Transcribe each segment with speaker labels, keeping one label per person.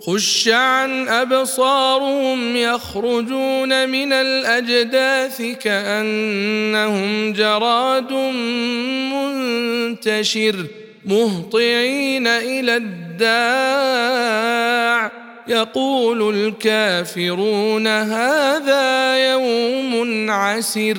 Speaker 1: خش عن ابصارهم يخرجون من الاجداث كانهم جراد منتشر مهطعين إلى الداع يقول الكافرون هذا يوم عسر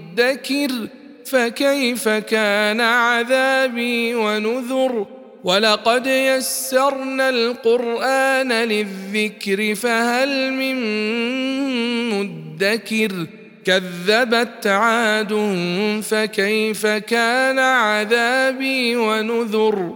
Speaker 1: فكيف كان عذابي ونذر؟ ولقد يسرنا القرآن للذكر فهل من مدكر؟ كذبت عاد فكيف كان عذابي ونذر؟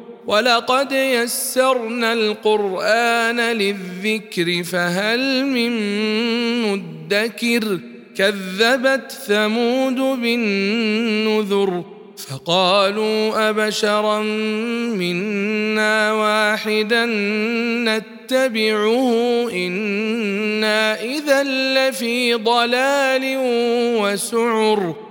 Speaker 1: ولقد يسرنا القرآن للذكر فهل من مدكر؟ كذبت ثمود بالنذر فقالوا أبشرا منا واحدا نتبعه إنا إذا لفي ضلال وسعر.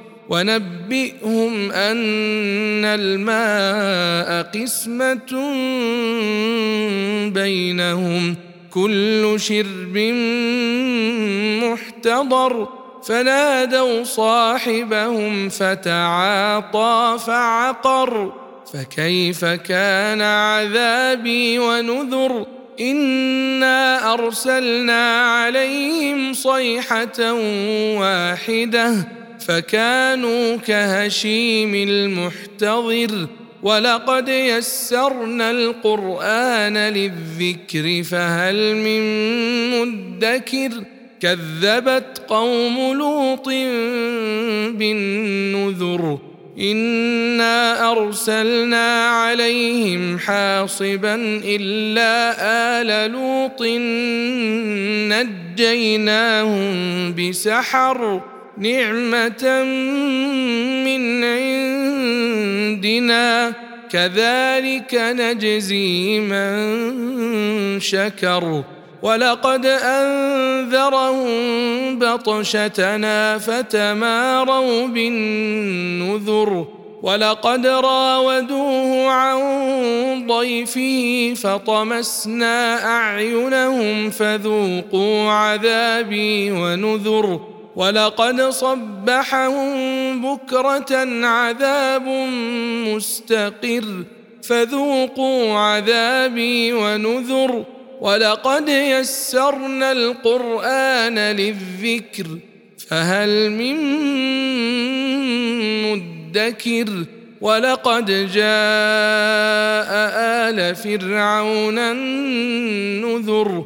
Speaker 1: ونبئهم أن الماء قسمة بينهم. كل شرب محتضر. فنادوا صاحبهم فتعاطى فعقر. فكيف كان عذابي ونذر؟ إنا أرسلنا عليهم صيحة واحدة. فكانوا كهشيم المحتضر ولقد يسرنا القرآن للذكر فهل من مدكر كذبت قوم لوط بالنذر إنا أرسلنا عليهم حاصبا إلا آل لوط نجيناهم بسحر نعمة من عندنا. كذلك نجزي من شكر. ولقد أنذرهم بطشتنا فتماروا بالنذر. ولقد راودوه عن ضيفه فطمسنا أعينهم فذوقوا عذابي ونذر. ولقد صبحهم بكرة عذاب مستقر فذوقوا عذابي ونذر ولقد يسرنا القرآن للذكر فهل من مدكر ولقد جاء آل فرعون النذر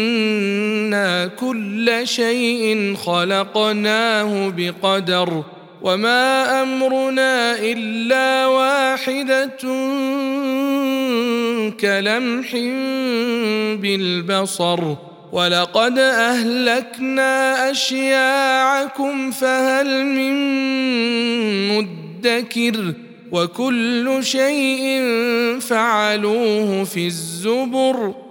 Speaker 1: أنا كل شيء خلقناه بقدر وما امرنا الا واحدة كلمح بالبصر ولقد اهلكنا اشياعكم فهل من مدكر وكل شيء فعلوه في الزبر